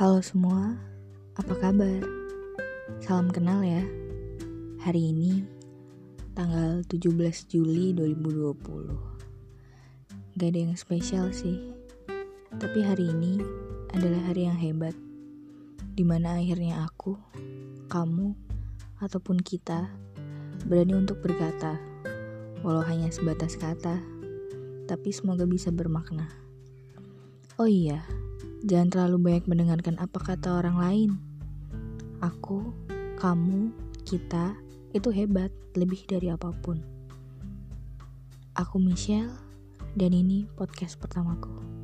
Halo semua, apa kabar? Salam kenal ya. Hari ini tanggal 17 Juli 2020. Gak ada yang spesial sih. Tapi hari ini adalah hari yang hebat. Di mana akhirnya aku, kamu, ataupun kita berani untuk berkata, walau hanya sebatas kata, tapi semoga bisa bermakna. Oh iya, jangan terlalu banyak mendengarkan apa kata orang lain. Aku, kamu, kita itu hebat lebih dari apa pun. Aku Michelle dan ini podcast pertamaku.